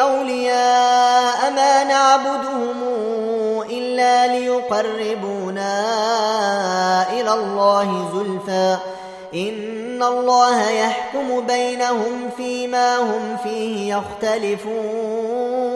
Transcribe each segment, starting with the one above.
أولياء ما نعبدهم إلا ليقربونا إلى الله زلفى. إن الله يحكم بينهم فيما هم فيه يختلفون.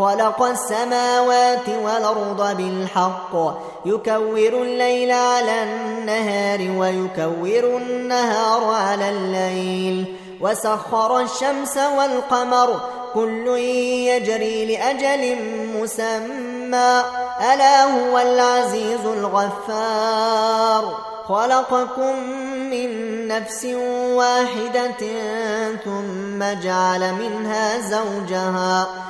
خلق السماوات والأرض بالحق. يكور الليل على النهار ويكور النهار على الليل. وسخر الشمس والقمر. كل يجري لأجل مسمى. ألا هو العزيز الغفار. خلقكم من نفس واحدة ثم جعل منها زوجها.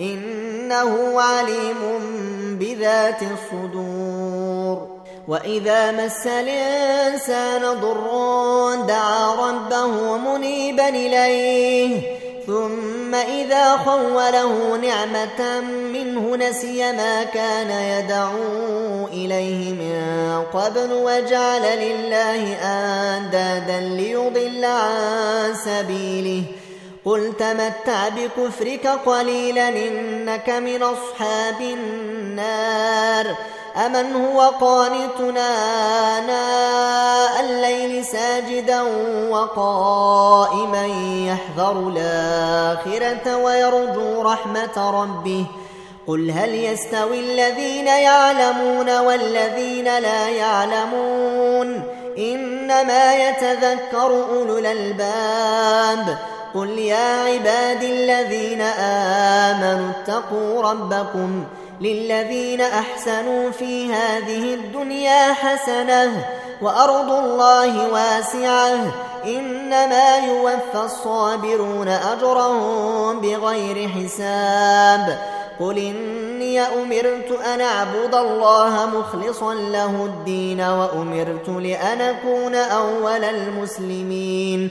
إنه عليم بذات الصدور. وإذا مس الإنسان ضر دعا ربه منيبا إليه ثم إذا خوله نعمة منه نسي ما كان يدعو إليه من قبل وجعل لله آندادا ليضل عن سبيله. قل تمتع بكفرك قليلا إنك من أصحاب النار أمن هو قانتنا آناء الليل ساجدا وقائما يحذر الآخرة ويرجو رحمة ربه قل هل يستوي الذين يعلمون والذين لا يعلمون إنما يتذكر أولو الألباب قل يا عبادي الذين آمنوا اتقوا ربكم للذين أحسنوا في هذه الدنيا حسنة وأرض الله واسعة إنما يوفى الصابرون أجرهم بغير حساب قل إني أمرت أن أعبد الله مخلصا له الدين وأمرت لأن أكون أول المسلمين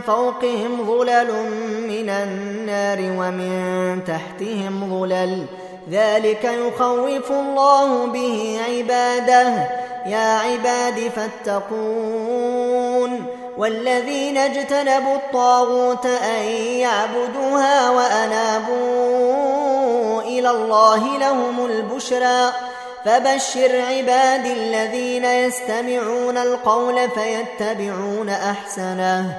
فوقهم ظلل من النار ومن تحتهم ظلل. ذلك يخوف الله به عباده. يا عباد فاتقون. والذين اجتنبوا الطاغوت أن يعبدوها وأنابوا إلى الله لهم البشرى. فبشر عبادي الذين يستمعون القول فيتبعون أحسنه.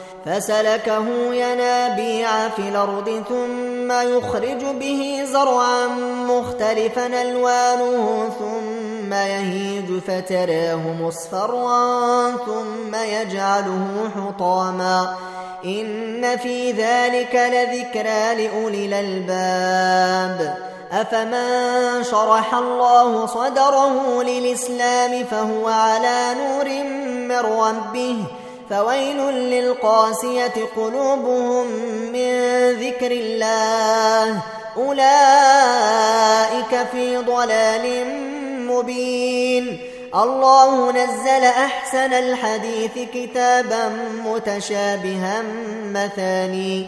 فسلكه ينابيع في الأرض ثم يخرج به زرعا مختلفا ألوانه ثم يهيج فتراه مصفرا ثم يجعله حطاما إن في ذلك لذكرى لأولي الألباب أفمن شرح الله صدره للإسلام فهو على نور من ربه فويل للقاسية قلوبهم من ذكر الله. أولئك في ضلال مبين. الله نزل أحسن الحديث كتابا متشابها مثاني.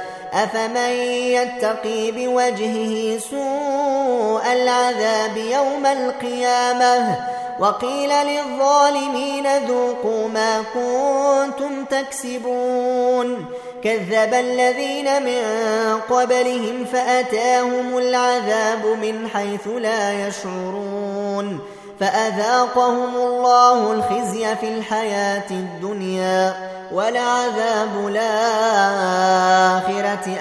أفمن يتقي بوجهه سوء العذاب يوم القيامة وقيل للظالمين ذوقوا ما كنتم تكسبون كذب الذين من قبلهم فأتاهم العذاب من حيث لا يشعرون فأذاقهم الله الخزي في الحياة الدنيا ولعذاب الآخرة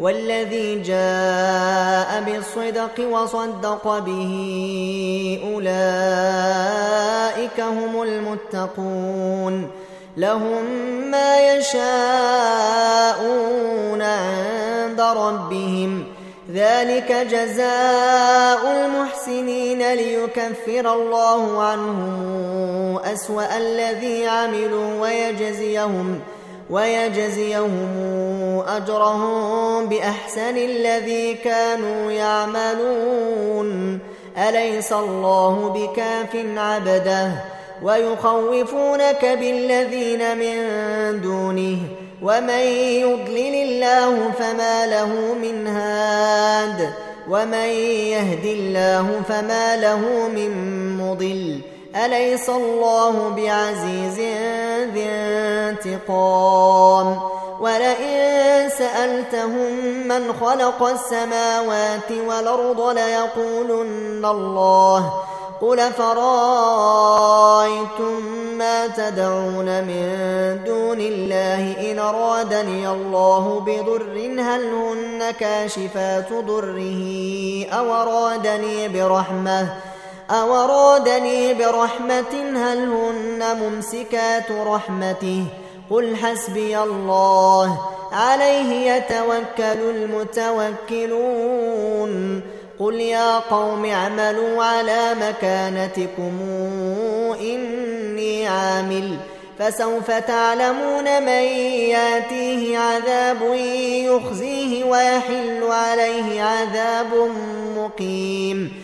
والذي جاء بالصدق وصدق به أولئك هم المتقون لهم ما يشاءون عند ربهم ذلك جزاء المحسنين ليكفر الله عنهم أسوأ الذي عملوا ويجزيهم ويجزيهم أجرهم بأحسن الذي كانوا يعملون. أليس الله بكاف عبده ويخوفونك بالذين من دونه؟ ومن يضلل الله فما له من هاد. ومن يهد الله فما له من مضل. أليس الله بعزيز ذي انتقام؟ ولئن سألتهم من خلق السماوات والأرض ليقولن الله. قل فرأيتم ما تدعون من دون الله إن أرادني الله بضر هل هن كاشفات ضره أو أرادني برحمة؟ أو أرادني برحمة هل هن ممسكات رحمته قل حسبي الله عليه يتوكل المتوكلون قل يا قوم اعملوا على مكانتكم إني عامل فسوف تعلمون من ياتيه عذاب يخزيه ويحل عليه عذاب مقيم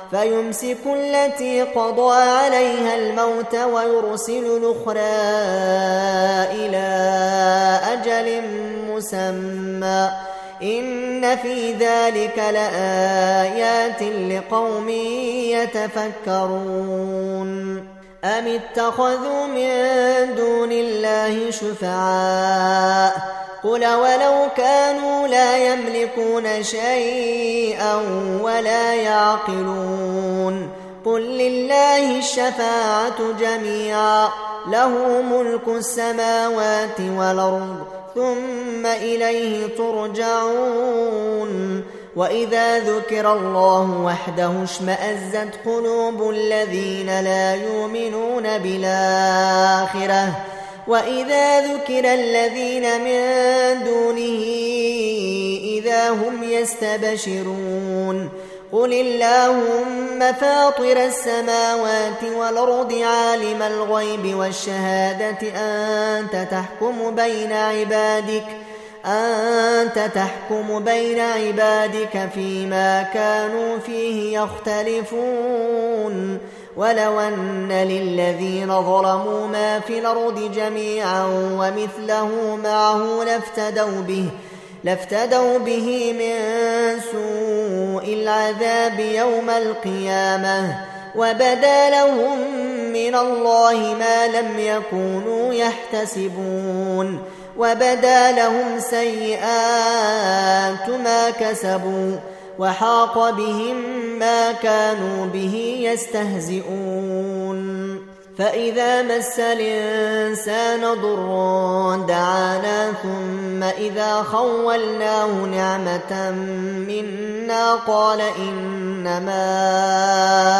فيمسك التي قضى عليها الموت ويرسل الأخرى إلى أجل مسمى. إن في ذلك لآيات لقوم يتفكرون. أم اتخذوا من دون الله شفعاء؟ قل ولو كانوا لا يملكون شيئا ولا يعقلون قل لله الشفاعة جميعا له ملك السماوات والأرض ثم إليه ترجعون وإذا ذكر الله وحده اشمأزت قلوب الذين لا يؤمنون بالآخرة وإذا ذكر الذين من دونه إذا هم يستبشرون قل اللهم فاطر السماوات والأرض عالم الغيب والشهادة أنت تحكم بين عبادك أنت تحكم بين عبادك فيما كانوا فيه يختلفون ولو أن للذين ظلموا ما في الأرض جميعا ومثله معه لافتدوا به لافتدوا به من سوء العذاب يوم القيامة. وبدا لهم من الله ما لم يكونوا يحتسبون. وبدا لهم سيئات ما كسبوا. وحاق بهم ما كانوا به يستهزئون. فإذا مس الإنسان ضر دعانا ثم إذا خولناه نعمة منا قال إنما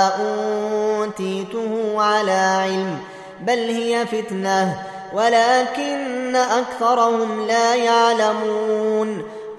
أوتيته على علم بل هي فتنة ولكن أكثرهم لا يعلمون.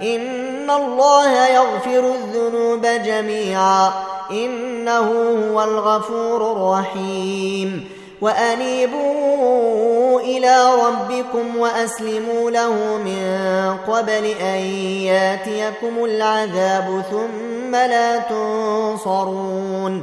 إن الله يغفر الذنوب جميعا. إنه هو الغفور الرحيم. وأنيبوا إلى ربكم وأسلموا له من قبل أن ياتيكم العذاب ثم لا تنصرون.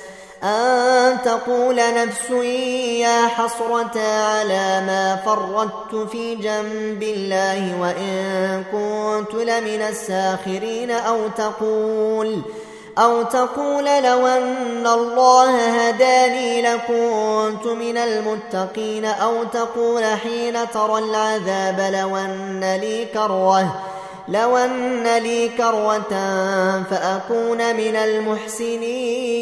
أن تقول نفس يا حسرة على ما فرطت في جنب الله وإن كنت لمن الساخرين أو تقول أو تقول لو أن الله هداني لكنت من المتقين أو تقول حين ترى العذاب لو أن لي كروة لو أن لي كروة فأكون من المحسنين.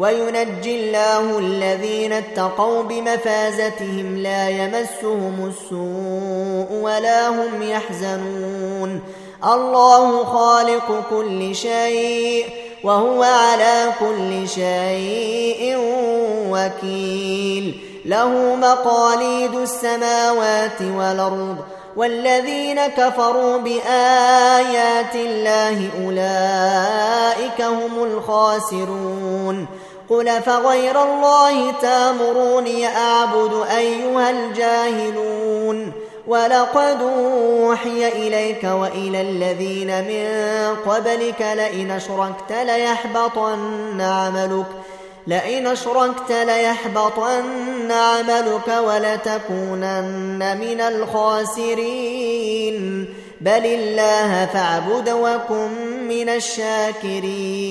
وينجي الله الذين اتقوا بمفازتهم لا يمسهم السوء ولا هم يحزنون. الله خالق كل شيء وهو على كل شيء وكيل. له مقاليد السماوات والارض والذين كفروا بايات الله اولئك هم الخاسرون. قل فغير الله تامروني أعبد أيها الجاهلون ولقد أوحي إليك وإلى الذين من قبلك لئن أشركت ليحبطن عملك لئن أشركت ليحبطن عملك ولتكونن من الخاسرين بل الله فاعبد وكن من الشاكرين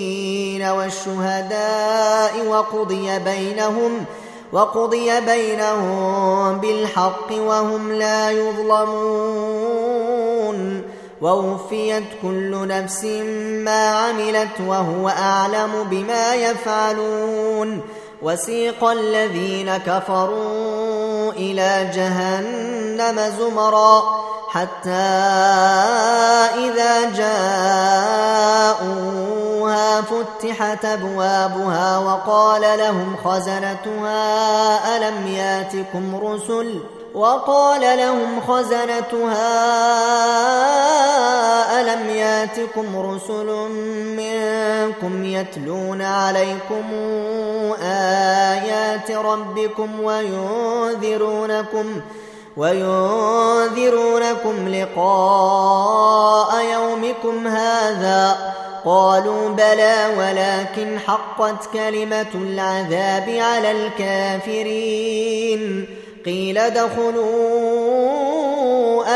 والشهداء وقضي بينهم وقضي بينهم بالحق وهم لا يظلمون. ووفيت كل نفس ما عملت وهو أعلم بما يفعلون. وسيق الذين كفروا إلى جهنم زمرا حتى إذا جاءوها فتحت أبوابها وقال لهم خزنتها ألم ياتكم رسل وقال لهم خزنتها ألم ياتكم رسل منكم يتلون عليكم آيات ربكم وينذرونكم وينذرونكم لقاء يومكم هذا قالوا بلى ولكن حقت كلمة العذاب على الكافرين قيل ادخلوا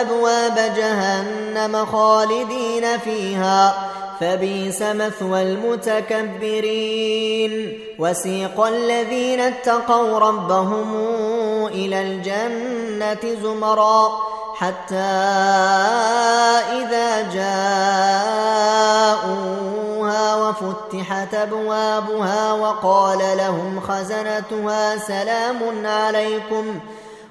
أبواب جهنم خالدين فيها فبئس مثوى المتكبرين. وسيق الذين اتقوا ربهم إلى الجنة زمرا حتى إذا جاءوها وفتحت أبوابها وقال لهم خزنتها سلام عليكم.